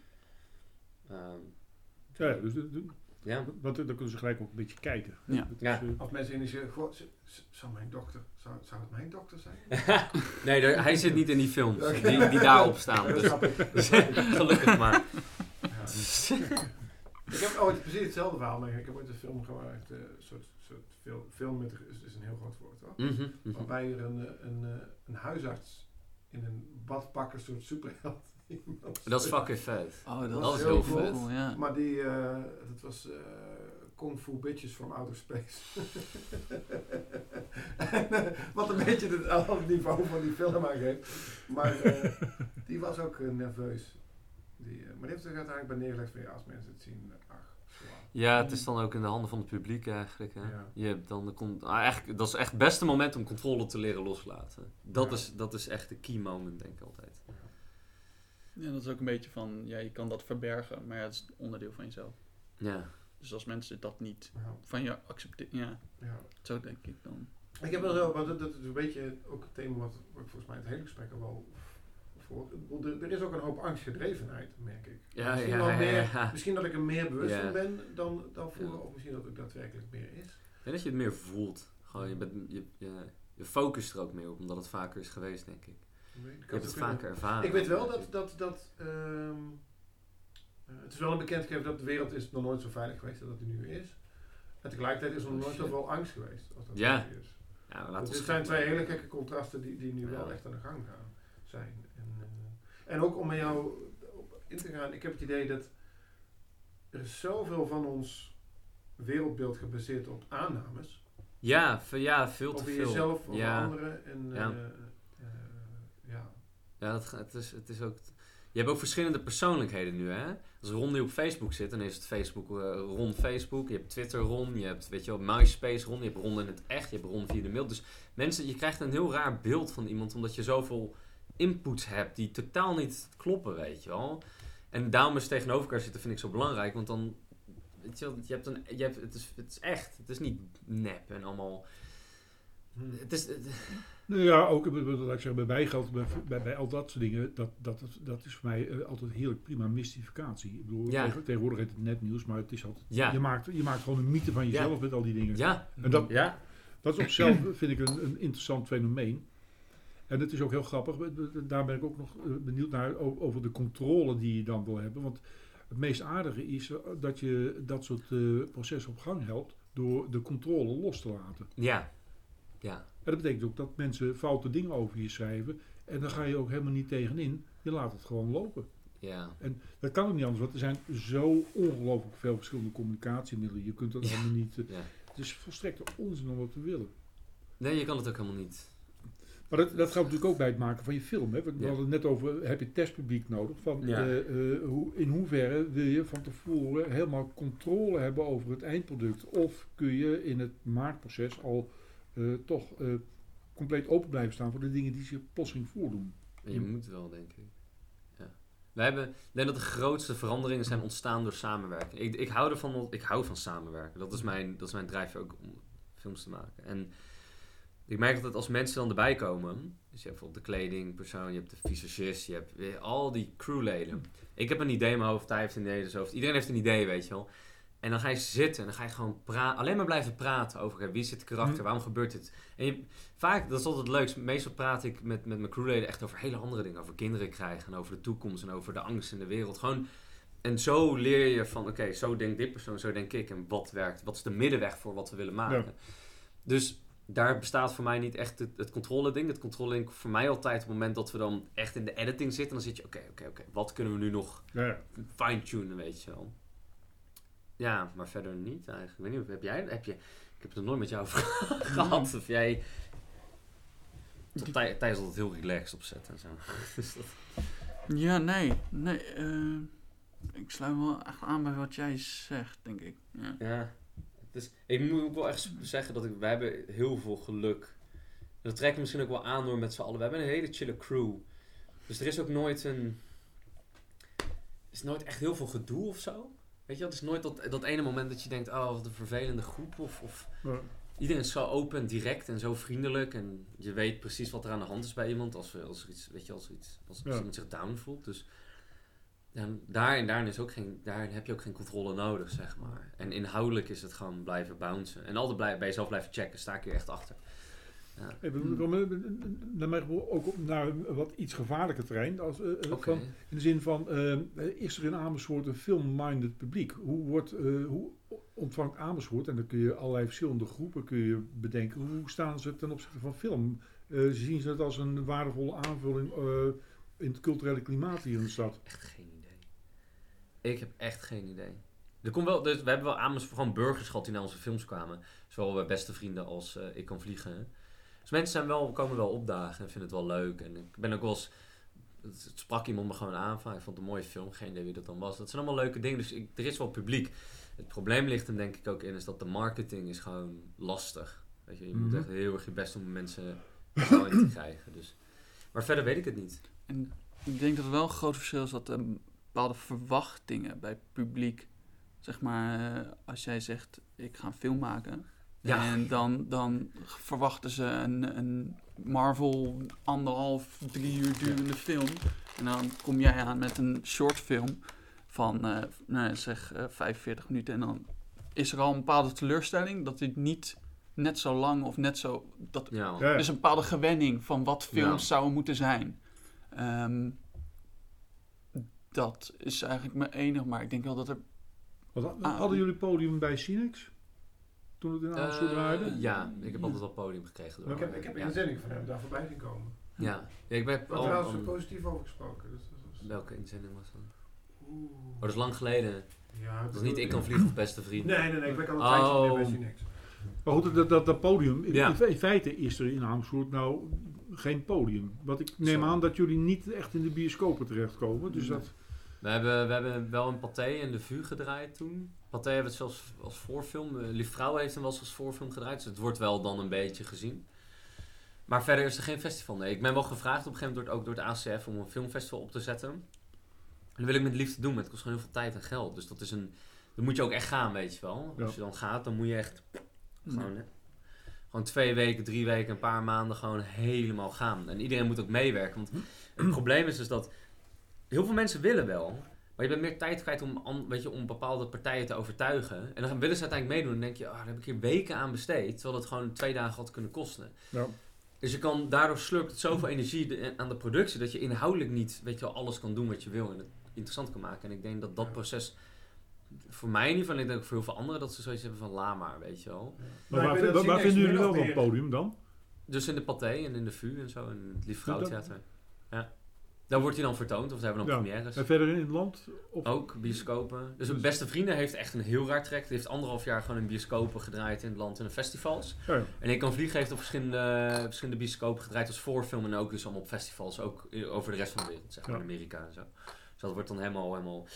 ja, Ehm, ja, dus, de- de- ja. want dan kunnen ze gelijk ook een beetje kijken. Ja. Is, Ja. eh, als mensen initiëren, goh, z- z- zou mijn dokter, zou, zou het mijn dokter zijn? nee, er- hij zit niet in die films die, die daarop staan. Dus, dus gelukkig maar. Ja. Ik heb ooit precies hetzelfde verhaal mee. Ik heb ooit een film gemaakt, eh, een soort, soort fil- film met, is, is een heel groot woord hoor. Mhm, mhm. Waarbij er een, eh, een, eh, een huisarts in een badpak een soort superheld Dat is fucking vet. Oh, dat, Dat is heel heel cool. vet. Ja. Maar die, eh, dat was eh Kung Fu Bitches from Outer Space. En, wat een beetje het andere niveau van die film aangeeft. Maar die was ook nerveus. Die, eh, maar die heeft zich uiteindelijk bij neergelegd van ja, als mensen het zien, eh, ach. Ja, het is dan ook in de handen van het publiek eigenlijk. Hè? Ja. Je hebt dan de ah, eigenlijk, dat is echt het beste moment om controle te leren loslaten. Dat, Ja. is, dat is echt de key moment, denk ik altijd. Ja, dat is ook een beetje van, ja, je kan dat verbergen, maar ja, het is onderdeel van jezelf. Ja. Dus als mensen dat niet Ja. van je accepteren, ja, Ja. zo denk ik dan. Ik heb wel zo, want dat, dat is een beetje ook het thema wat, volgens mij het hele gesprek al wel voor. Er, is ook een hoop angstgedrevenheid, merk ik. Ja, misschien, ja, meer, ja. misschien dat ik er meer bewust van ben dan, dan vroeger, of misschien dat het daadwerkelijk meer is. Denk dat je het meer voelt. Gewoon, je, bent, je, je, je focust er ook meer op, omdat het vaker is geweest, denk ik. Ik Je hebt het kunnen- vaker ervaren. Ik weet wel dat, dat, dat ehm, eh, het is wel een bekendgegeven dat de wereld is nog nooit zo veilig geweest als dat die nu is. En tegelijkertijd is er nog Oh, nooit zoveel angst geweest als dat Ja. nu is. Ja, Dus dit zijn twee hele gekke contrasten die, die nu wel echt aan de gang gaan zijn. En, ook om met jou op in te gaan, ik heb het idee dat er is zoveel van ons wereldbeeld gebaseerd op aannames. Ja, ja, veel te over veel. jezelf, over ja. anderen. En, Ja. eh, eh, ja. Ja, dat, het, is, het is ook... Je hebt ook verschillende persoonlijkheden nu, hè? Als Ron nu op Facebook zit, dan is het Facebook eh, Ron Facebook. Je hebt Twitter Ron, je hebt, weet je wel, MySpace Ron. Je hebt Ron in het echt, je hebt Ron via de mail. Dus mensen, je krijgt een heel raar beeld van iemand, omdat je zoveel inputs hebt die totaal niet kloppen, weet je wel. En daarom is tegenover elkaar zitten vind ik zo belangrijk, want dan... Weet je wel, je hebt een, je hebt, het, is, het is echt, het is niet nep en allemaal... Hm. Het is, het- Nou ja, ook wat ik zeg, bij mij geldt, bij, bij, bij al dat soort dingen, dat, dat, dat, dat is voor mij eh, altijd heerlijk prima mystificatie. Ik bedoel, Ja. tegen- tegenwoordig heet het netnieuws, maar het is altijd, Ja. je, maakt, je maakt gewoon een mythe van jezelf met al die dingen. ja, En dat, ja, dat is op zichzelf, vind ik, een, een interessant fenomeen. En het is ook heel grappig, daar ben ik ook nog eh, benieuwd naar, over de controle die je dan wil hebben. Want het meest aardige is eh, dat je dat soort eh, processen op gang helpt door de controle los te laten. ja, ja. En dat betekent ook dat mensen foute dingen over je schrijven. En dan ga je ook helemaal niet tegenin. Je laat het gewoon lopen. Ja, Dat kan ook niet anders, want er zijn zo ongelooflijk veel verschillende communicatiemiddelen. Je kunt dat Ja. allemaal niet. ja. het is volstrekte onzin om dat te willen. Nee, je kan het ook helemaal niet. Maar dat, dat geldt natuurlijk ook bij het maken van je film. Hè? We hadden het net over, heb je testpubliek nodig? Van, eh, eh, hoe, in hoeverre wil je van tevoren helemaal controle hebben over het eindproduct? Of kun je in het maakproces al eh, toch compleet open blijven staan voor de dingen die zich plotseling voordoen? Je moet wel, denk ik. Ja. We hebben, ik denk dat de grootste veranderingen zijn ontstaan door samenwerking. Ik, ik, hou ervan, ik hou van samenwerken. Dat is mijn, dat is mijn drijfveer ook om films te maken. En ik merk dat als mensen dan erbij komen, dus je hebt bijvoorbeeld de kledingpersoon, je hebt de visagist, je hebt weer al die crewleden. Ik heb een idee in mijn hoofd, hij heeft een idee in zijn hoofd. Iedereen heeft een idee, weet je wel. En dan ga je zitten en dan ga je gewoon pra- alleen maar blijven praten over wie is het karakter, Hm. waarom gebeurt dit. En je, vaak, dat is altijd het leukste, meestal praat ik met, met mijn crewleden echt over hele andere dingen. Over kinderen krijgen en over de toekomst en over de angst in de wereld. Gewoon, en zo leer je van oké, zo denkt dit persoon, zo denk ik. En wat werkt, wat is de middenweg voor wat we willen maken. Dus daar bestaat voor mij niet echt het, het controle ding. Het controle ding voor mij altijd op het moment dat we dan echt in de editing zitten. Dan zit je oké, oké, oké, wat kunnen we nu nog Ja, fine-tunen, weet je wel. Ja, maar verder niet eigenlijk. Ik weet niet, heb jij, heb je, ik heb het er nooit met jou over gehad. Of jij, Thij- Thijs altijd heel relaxed opzet en zo. Dus dat- Ja, nee. nee eh, ik sluit me wel echt aan bij wat jij zegt, denk ik. Ja. ja, dus ik moet ook wel echt zeggen dat ik, wij hebben heel veel geluk. Dat trekt me misschien ook wel aan door met z'n allen. We hebben een hele chille crew. Dus er is ook nooit een... Er is nooit echt heel veel gedoe of zo. Weet je het is nooit dat, dat ene moment dat je denkt, oh, wat een vervelende groep. Of, of ja. Iedereen is zo open en direct en zo vriendelijk. En je weet precies wat er aan de hand is bij iemand. Als, we- als er iets, weet je, als, iets, als, als Ja. iemand zich down voelt. Dus en daarin is ook geen, daarin heb je ook geen controle nodig, zeg maar. En inhoudelijk is het gewoon blijven bouncen. En altijd bij jezelf blijven checken. Sta ik hier echt achter. Ja. Naar mijn gevoel ook naar een wat iets gevaarlijker terrein. Als, eh, eh, van, in de zin van, eh, is er in Amersfoort een film-minded publiek? Hoe, wordt, hoe ontvangt Amersfoort, en dan kun je allerlei verschillende groepen kun je bedenken, hoe staan ze ten opzichte van film? Zien ze het als een waardevolle aanvulling in het culturele klimaat hier in de stad? Echt geen. Ik heb echt geen idee. Er komt wel, dus we hebben wel Amersfoort gewoon burgers gehad die naar onze films kwamen. Zowel bij beste vrienden als eh, Ik Kan Vliegen. Dus mensen zijn wel, komen wel opdagen en vinden het wel leuk. En ik ben ook wel eens het, sprak iemand me gewoon aan van, ik vond het een mooie film, geen idee wie dat dan was. Dat zijn allemaal leuke dingen, dus ik, er is wel publiek. Het probleem ligt er denk ik ook in, is dat de marketing is gewoon lastig. Weet je, je moet Mhm. echt heel erg je best doen om mensen in te krijgen. Dus. Maar verder weet ik het niet. En ik denk dat er wel een groot verschil is dat er bepaalde verwachtingen bij het publiek. Zeg maar, eh, als jij zegt, ik ga een film maken. Ja. En dan, dan verwachten ze een, een Marvel anderhalf, drie uur durende film. En dan kom jij aan met een shortfilm van, eh, nou, zeg, eh 45 minuten. En dan is er al een bepaalde teleurstelling dat dit niet net zo lang of net zo... Dat, Ja, is een bepaalde gewenning van wat films Ja. zouden moeten zijn. Ehm, dat is eigenlijk mijn enige, maar ik denk wel dat er... Wat, Ah. hadden jullie podium bij Cinex? Toen het in Amersfoort Eh, draaide? ja, ik heb altijd wel podium gekregen. Maar Door, ik heb, ik heb ja. inzendingen van hem daar voorbij zien komen. Ja. ja, ik ben Wat al, trouwens al- positief over gesproken. Dus was... Welke inzending was dat? Oeh. Oh, dat is lang geleden. Ja, Dat is niet Ik kan vliegen of beste vriend. Nee, nee, nee. Ik ben al een tijdje Oh. bij Cinex. Maar goed, dat, dat, dat podium, in, Ja. in feite is er in Amersfoort nou geen podium. Want ik neem Zo. aan dat jullie niet echt in de bioscopen terechtkomen. Dus Nee. dat, We hebben, we hebben wel een Pathé en de Vue gedraaid toen. Pathé hebben we het zelfs als voorfilm. Uh, Lief Vrouw heeft hem wel eens als voorfilm gedraaid. Dus het wordt wel dan een beetje gezien. Maar verder is er geen festival. Nee, ik ben wel gevraagd op een gegeven moment door, ook door het ACF om een filmfestival op te zetten. En dat wil ik met liefde doen, maar het kost gewoon heel veel tijd en geld. Dus dat is een... Dan moet je ook echt gaan, weet je wel. Ja. Als je dan gaat, dan moet je echt gewoon, hè, gewoon twee weken, drie weken, een paar maanden gewoon helemaal gaan. En iedereen moet ook meewerken. Want het probleem is dus dat heel veel mensen willen wel. Maar je bent meer tijd kwijt om, weet je, om bepaalde partijen te overtuigen. En dan willen ze uiteindelijk meedoen. En dan denk je, oh, daar heb ik hier weken aan besteed. Terwijl dat gewoon twee dagen had kunnen kosten. ja. Dus je kan, daardoor slurpt het zoveel energie de- aan de productie. Dat je inhoudelijk niet, weet je alles kan doen wat je wil. En het interessant kan maken. En ik denk dat dat proces, voor mij in ieder geval, en ik denk ook voor heel veel anderen, dat ze zoiets hebben van, la maar, weet je wel. Maar waar, waar vinden jullie wel meer- podium dan? Dus in de Pathé en in de VU en zo, en het Lief dat- Vrouwtheater. Ja. Daar wordt hij dan vertoond, of ze hebben dan Ja. premières. En verder in het land? Of, Ook bioscopen. Dus Dus- een beste vrienden heeft echt een heel raar trek. Die heeft anderhalf jaar gewoon in bioscopen gedraaid in het land en in festivals. Ja, ja. En ik kan vliegen heeft op verschillende, verschillende bioscopen gedraaid als voorfilm en ook dus allemaal op festivals, ook i- over de rest van de wereld, zeg maar Ja. in Amerika en zo. Dus dat wordt dan helemaal, helemaal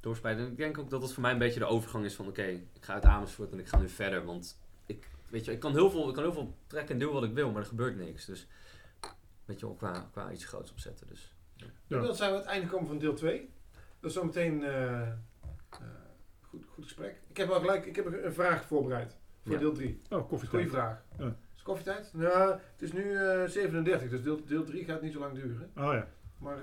doorspreid. En ik denk ook dat het voor mij een beetje de overgang is van oké, ik ga uit Amersfoort en ik ga nu verder, want ik, weet je, ik kan heel veel, ik kan heel veel trekken en doen wat ik wil, maar er gebeurt niks. Dus weet je wel, qua, qua iets groots opzetten. Dus. Ja. Dan zijn we aan het einde gekomen van deel 2. Dat is zometeen eh, eh, goed, goed gesprek. Ik heb al gelijk ik heb een vraag voorbereid voor Ja. deel 3. Oh, koffietijd. Goeie vraag. Ja. Is het koffietijd? Nou, het is nu eh 37, dus deel, deel 3 gaat niet zo lang duren. Oh ja. Maar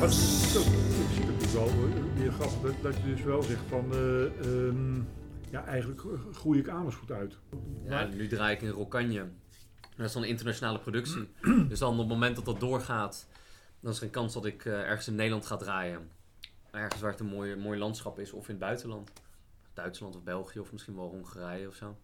Natuurlijk wel eh, weer grappig dat, dat je dus wel zegt van... eh, ehm, ja, eigenlijk groei ik Amersfoort uit. Ja, nu draai ik in Rokanje. Dat is dan een internationale productie. dus dan op het moment dat dat doorgaat, dan is er een kans dat ik eh, ergens in Nederland ga draaien. Ergens waar het een mooi, mooi landschap is, of in het buitenland. Duitsland of België, of misschien wel Hongarije of zo.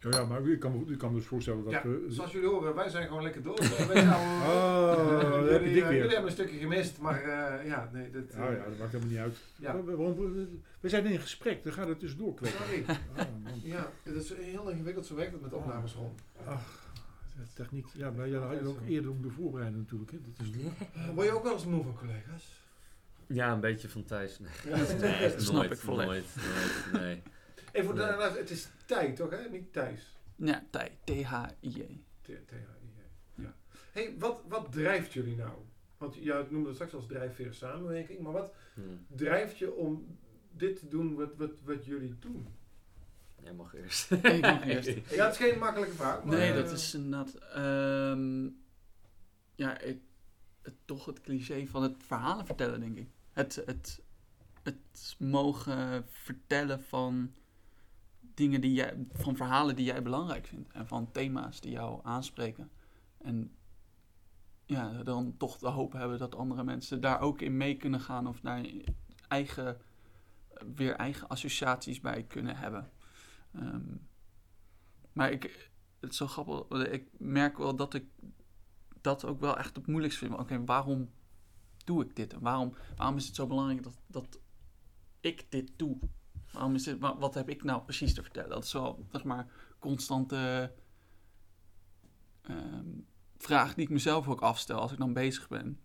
Ja, ja, maar ik kan, me- ik kan me dus voorstellen dat ja, we... zoals jullie horen, wij zijn gewoon lekker door. Wij zouden- Oh, daar heb je jullie, dik eh, weer. jullie hebben een stukje gemist, maar eh, ja, nee, dat... Oh ja, dat maakt helemaal niet uit. ja. We, we- we zijn in gesprek, dan gaat het tussendoor kwekken. Sorry. Ah. Ja, het is heel ingewikkeld, zo werkt het met opnames rond. De Techniek, ja, maar ja, dat had je ook eerder moeten voorbereiden natuurlijk. Hè. Dat is, word je ook wel eens moe van collega's? Ja, een beetje van Thijs. Nee, Ja. Dat snap nooit, ik volledig. Nooit, nooit, nee. Even voor de luister- het is tijd toch, hè? Niet Thijs. Ja, Thij. T-H-I-J. T- T-H-I-J. Ja. hey, wat, wat drijft jullie nou? Want jij noemde het straks als drijfveer samenwerking, maar wat Hm. drijft je om dit te doen wat, wat, wat jullie doen? Jij mag eerst. Ik mag eerst. Ja, het is geen makkelijke vraag. Maar, Nee, dat is inderdaad... ehm, ja, ik, het, toch het cliché van het verhalen vertellen, denk ik. Het, het, het mogen vertellen van dingen die jij... Van verhalen die jij belangrijk vindt. En van thema's die jou aanspreken. En ja, dan toch de hoop hebben dat andere mensen daar ook in mee kunnen gaan. Of daar eigen, weer eigen associaties bij kunnen hebben. Ehm, maar ik, het zo grappig. Ik merk wel dat ik dat ook wel echt het moeilijkste vind. Oké, waarom doe ik dit? En waarom, waarom is het zo belangrijk dat, dat ik dit doe. Waarom is dit, wat heb ik nou precies te vertellen? Dat is wel, zeg maar, constante ehm, vraag die ik mezelf ook afstel als ik dan bezig ben.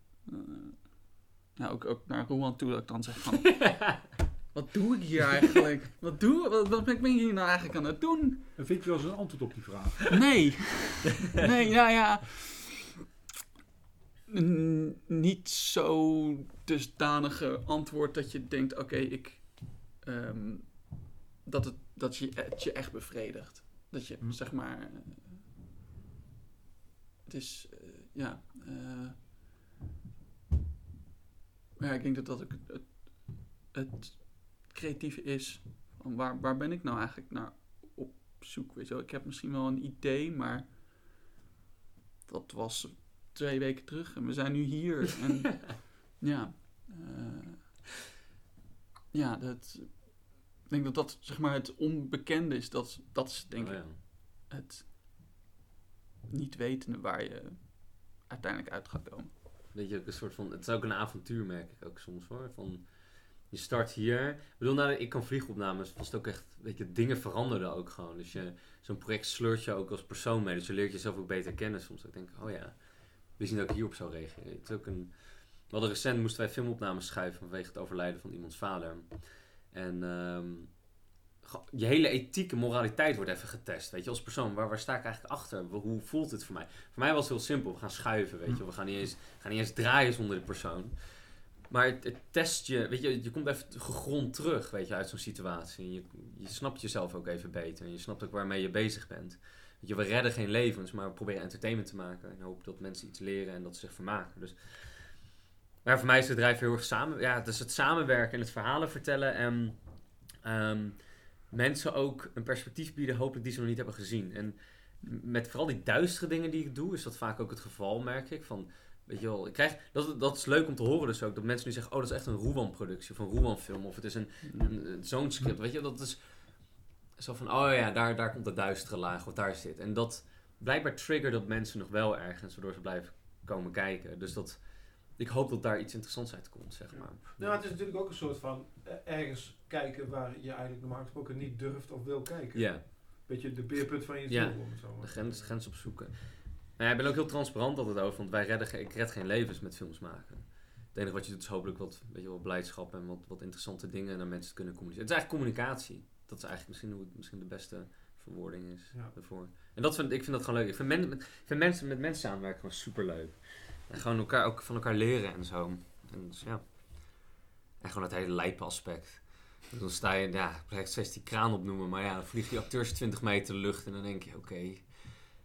Ja, ook, ook naar Rowan toe dat ik dan zeg van... wat doe ik hier eigenlijk? Wat, doe, wat, wat ben ik hier nou eigenlijk aan het doen? En vind je wel eens een antwoord op die vraag? Nee. Nee, nou ja. N- niet zo dusdanige antwoord dat je denkt: oké, ik. Ehm, dat, het, dat je het je echt bevredigt. Dat je, Hm. zeg maar. eh, het is. eh, ja. eh, ja, ik denk dat dat ook het, het creatieve is. Van waar, waar ben ik nou eigenlijk naar op zoek? Weet je wel? Ik heb misschien wel een idee, maar dat was twee weken terug en we zijn nu hier. En ja, eh, ja, dat, ik denk dat dat zeg maar het onbekende is. Dat, dat is denk Oh, ik ja. het niet wetende waar je uiteindelijk uit gaat komen. Weet je, ook een soort van... Het is ook een avontuur, merk ik ook soms hoor. Van, je start hier. Ik bedoel, nou, ik kan vliegopnames, was het ook echt... Weet je, dingen veranderden ook gewoon. Dus je, zo'n project sleurt je ook als persoon mee. Dus je leert jezelf ook beter kennen soms. Ik denk, oh ja, we zien dat ik hierop zou reageren. Het is ook een... We recent, moesten wij filmopnames schrijven vanwege het overlijden van iemands vader. En ehm, je hele ethiek en moraliteit wordt even getest. Weet je, als persoon, waar, waar sta ik eigenlijk achter? Hoe voelt het voor mij? Voor mij was het heel simpel. We gaan schuiven, weet je. We gaan niet eens, gaan niet eens draaien zonder de persoon. Maar het, het test je, weet je, je komt even gegrond terug, weet je, uit zo'n situatie. Je, je snapt jezelf ook even beter. En je snapt ook waarmee je bezig bent. Weet je, we redden geen levens, maar we proberen entertainment te maken. En hopen dat mensen iets leren en dat ze zich vermaken. Dus maar voor mij is het bedrijf heel erg samen. Ja, is het samenwerken en het verhalen vertellen. En ehm, mensen ook een perspectief bieden, hopelijk die ze nog niet hebben gezien. En met vooral die duistere dingen die ik doe, is dat vaak ook het geval, merk ik. Van, weet je wel, ik krijg, dat, dat is leuk om te horen dus ook. Dat mensen nu zeggen, oh, dat is echt een Roewan-productie of een Roewan-film. Of het is een, zo'n script. Weet je, dat is zo van, oh ja, daar, daar komt de duistere laag. Of daar dit. En dat blijkbaar triggert dat mensen nog wel ergens, waardoor ze blijven komen kijken. Dus dat, ik hoop dat daar iets interessants uit komt, zeg maar. Nou, het is natuurlijk ook een soort van eh, ergens kijken waar je eigenlijk normaal gesproken niet durft of wil kijken. Ja. Beetje de beerput van je Ja, het zo De grens, grens opzoeken. Nou ja, ik ben ook heel transparant altijd over, want wij redden, ik red geen levens met films maken. Het enige wat je doet is hopelijk wat, weet je, wel, blijdschap en wat, wat interessante dingen naar mensen te kunnen communiceren. Het is eigenlijk communicatie. Dat is eigenlijk misschien, hoe het, misschien de beste verwoording is Ja. ervoor. En dat vind, ik vind dat gewoon leuk. Ik vind, men, ik vind mensen met mensen samenwerken gewoon super leuk. En gewoon elkaar, ook van elkaar leren en zo. En dus, ja. En gewoon het hele lijpe aspect. Dus Dan sta je, ja, ik blijf steeds die kraan opnoemen, maar ja, dan vliegen die acteurs 20 meter de lucht en dan denk je, oké,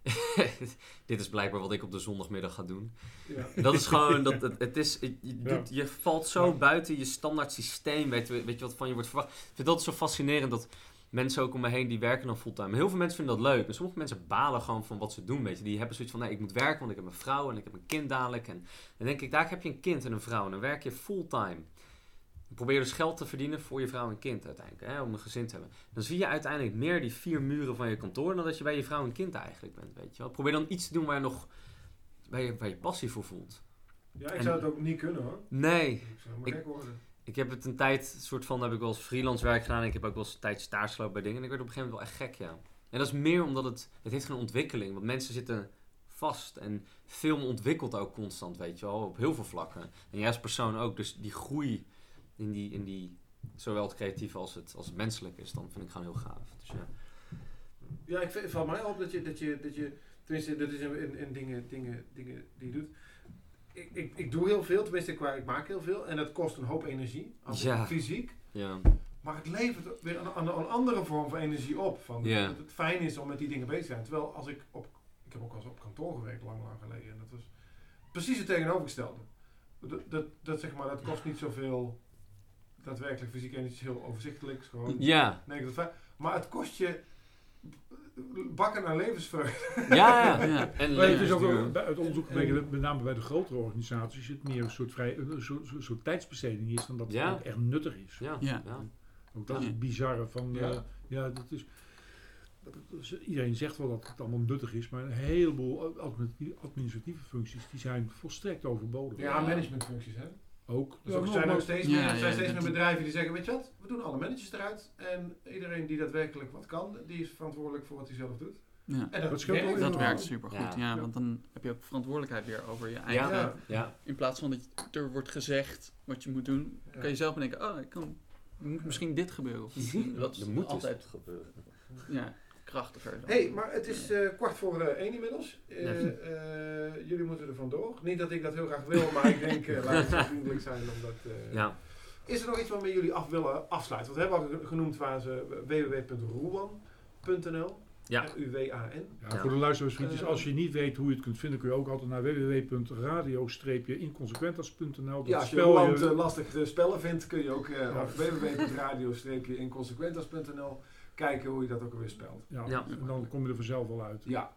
dit is blijkbaar wat ik op de zondagmiddag ga doen. Ja. Dat is gewoon, dat, het, het is, je, je Ja. doet- je valt zo Ja. buiten je standaard systeem, weet, je- weet je wat van je wordt verwacht. Ik vind dat zo fascinerend dat mensen ook om me heen die werken dan fulltime. Heel veel mensen vinden dat leuk. En sommige mensen balen gewoon van wat ze doen, weet je. Die hebben zoiets van, nee, ik moet werken, want ik heb een vrouw en ik heb een kind dadelijk. En dan denk ik, daar heb je een kind en een vrouw en dan werk je fulltime. Probeer dus geld te verdienen voor je vrouw en kind uiteindelijk, hè, om een gezin te hebben. Dan zie je uiteindelijk meer die vier muren van je kantoor dan dat je bij je vrouw en kind eigenlijk bent, weet je wel. Probeer dan iets te doen waar je nog, waar je, waar je passie voor voelt. Ja, ik En- zou het ook niet kunnen hoor. Nee, Ik zou maar Ik- gek worden. Ik heb het een tijd, soort van, heb ik wel eens freelance werk gedaan. En ik heb ook wel eens een tijd stage bij dingen. En ik werd op een gegeven moment wel echt gek, ja. En dat is meer omdat het, het heeft geen ontwikkeling. Want mensen zitten vast. En film ontwikkelt ook constant, weet je wel. Op heel veel vlakken. En jij als persoon ook. Dus die groei in die, in die zowel het creatieve als het, als het menselijk is, dan vind ik gewoon heel gaaf. Dus ja. Ja, ik vind, het mij op dat je, dat je, dat je tenminste, dat is in, in dingen, dingen, dingen die je doet. Ik, doe heel veel, tenminste, ik, ik maak heel veel en dat kost een hoop energie, als Ja. fysiek. Ja, Maar het levert weer een, een, een andere vorm van energie op. Van Ja. Dat het fijn is om met die dingen bezig te zijn. Terwijl als ik op, ik heb ook al eens op kantoor gewerkt, lang, lang geleden. En dat was precies het tegenovergestelde. Dat, dat, dat, zeg maar, dat kost niet zoveel daadwerkelijk fysieke energie, is heel overzichtelijk. Gewoon ja, 9 tot 5. Maar het kost je bakken naar levensvreugde. ja. ja. Ja. En Maar het is ook wel, het onderzoek En- gebleken dat met name bij de grotere organisaties het meer een soort, vrij, een soort, soort, soort tijdsbesteding is dan dat het Ja. ook echt nuttig is. Ja, Ja. ja. Ook dat is het bizarre van, Ja. ja, ja dat is, dat is- iedereen zegt wel dat het allemaal nuttig is, maar een heleboel administratieve, administratieve functies die zijn volstrekt overbodig. Ja, managementfuncties hè. Ook. Dus Ja, ook zijn er nog- steeds Ja, meer, ja, er zijn steeds dat- meer bedrijven die zeggen, weet je wat, we doen alle managers eruit. En iedereen die daadwerkelijk wat kan, die is verantwoordelijk voor wat hij zelf doet. Ja. En Dat ook werkt Dat werkt supergoed, ja. Ja. Want dan heb je ook verantwoordelijkheid weer over je eigen... Ja. In plaats van dat er wordt gezegd wat je moet doen, Ja. kan je zelf bedenken, oh, ik kan, er moet misschien dit gebeuren. Of dat Er moet dus altijd gebeuren. ja, krachtiger. Dan. hey, maar het is eh, kwart voor eh, één inmiddels. Eh, Ja. eh, jullie moeten er vandoor. Niet dat ik dat heel graag wil, maar ik denk, eh laat ik zo vriendelijk zijn. Omdat, eh, Ja. Is er nog iets waarmee jullie af willen afsluiten? Want we hebben al genoemd waar ze www.roewan.nl. Ja. R-U-W-A-N. Ja, Ja. Voor de luisteraarsvriendjes, Eh. als je niet weet hoe je het kunt vinden, kun je ook altijd naar www.radio-inconsequentas.nl. Ja, als je eh, lastig te spellen vindt, kun je ook eh, op www.radio-inconsequentas.nl kijken hoe je dat ook alweer spelt. ja, Ja. En dan kom je er vanzelf wel uit. Ja,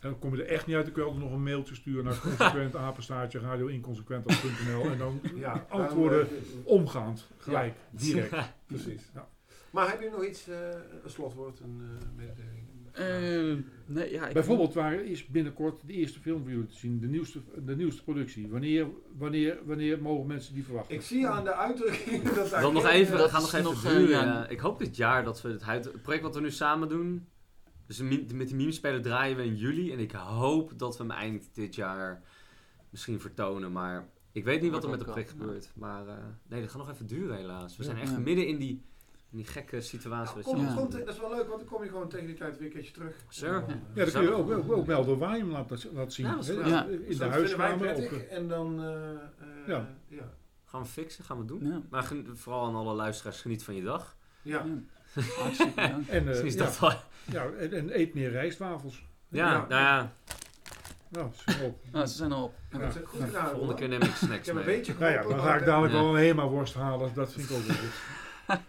En dan kom je er echt niet uit, dan kun je altijd nog een mailtje sturen naar consequent apenstaartje radioinconsequentas.nl en dan ja. Antwoorden. omgaand, gelijk, direct. Precies. Ja. Maar heb je nog iets, eh, een slotwoord, een eh mededeling? Eh, nee, ja, ik Bijvoorbeeld, waar is binnenkort de eerste film voor jullie te zien, de nieuwste, de nieuwste productie? Wanneer, wanneer, wanneer mogen mensen die verwachten? Ik zie aan de uitdrukking dat nog even, we gaan nog even nog, eh, duren. ja. ja. Ik hoop dit jaar dat we het, project wat we nu samen doen. Dus de met die meme-speler draaien we in juli. En ik hoop dat we hem eind dit jaar misschien vertonen. Maar ik weet niet wat er met het project gebeurt. Maar eh, nee, dat gaat nog even duren helaas. We Ja. zijn echt Ja. midden in die, die gekke situatie. Kom, wel. Ja. kom te- dat is wel leuk, want dan kom je gewoon tegen die tijd weer een keertje terug. Sure. Ja, dan kun je ook, ook, ook melden waar je hem laat, laat zien. Ja. Ja. In de huiskamer. Of, en dan... eh, eh, Ja. ja. Gaan we fixen, gaan we doen. Ja. Maar vooral aan alle luisteraars, geniet van je dag. Ja. Ja. Hartstikke bedankt. en, eh, is ja, dat wel... ja, en, en eet meer rijstwafels. Ja, Ja. nou ja, Nou, op. Nou, ze zijn al op. Ja. Goed gedaan, volgende keer neem ik Ik snacks heb een mee. beetje Nou ja, dan ga ik dadelijk Ja. wel een Hema-worst halen. Dat vind ik ook wel goed.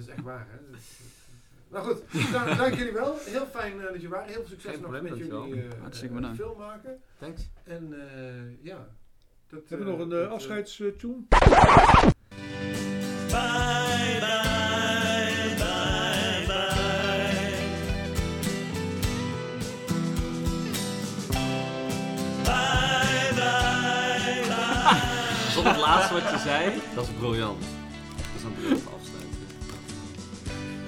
Dat is echt waar, hè. Nou goed, nou, dank jullie wel. Heel fijn eh, dat je waren. Heel veel succes Geen nog probleem, met jullie Hartstikke bedankt. film maken. Thanks. En eh, ja... Dat, Hebben we nog een dat, uh, eh, afscheidstune? Dat is het laatste wat je zei. Dat is briljant. Dat is een briljant.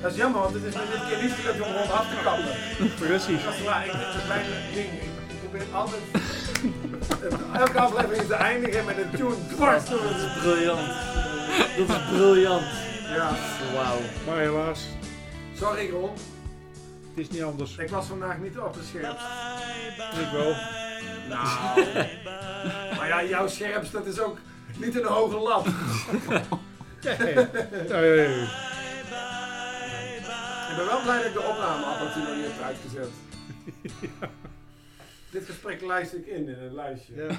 Dat is jammer, want het is me dit keer niet gelukt om rond af te kappen. Precies. Dat is waar, ik, dat is mijn ding. Ik, probeer altijd elke aflevering te eindigen met een tune dwars door het. Briljant. Dat is briljant. Ja, Wauw. Maar helaas, sorry Ron. het is niet anders. Ik was vandaag niet op de scherpst. Ik wel. Nou. maar ja, jouw scherpst, dat is ook niet een hoge lat. Nee. Nee. Ik ben wel blij dat ik de opnameapparatuur nog niet heb uitgezet. Dit gesprek lijst ik in in een lijstje. Ja.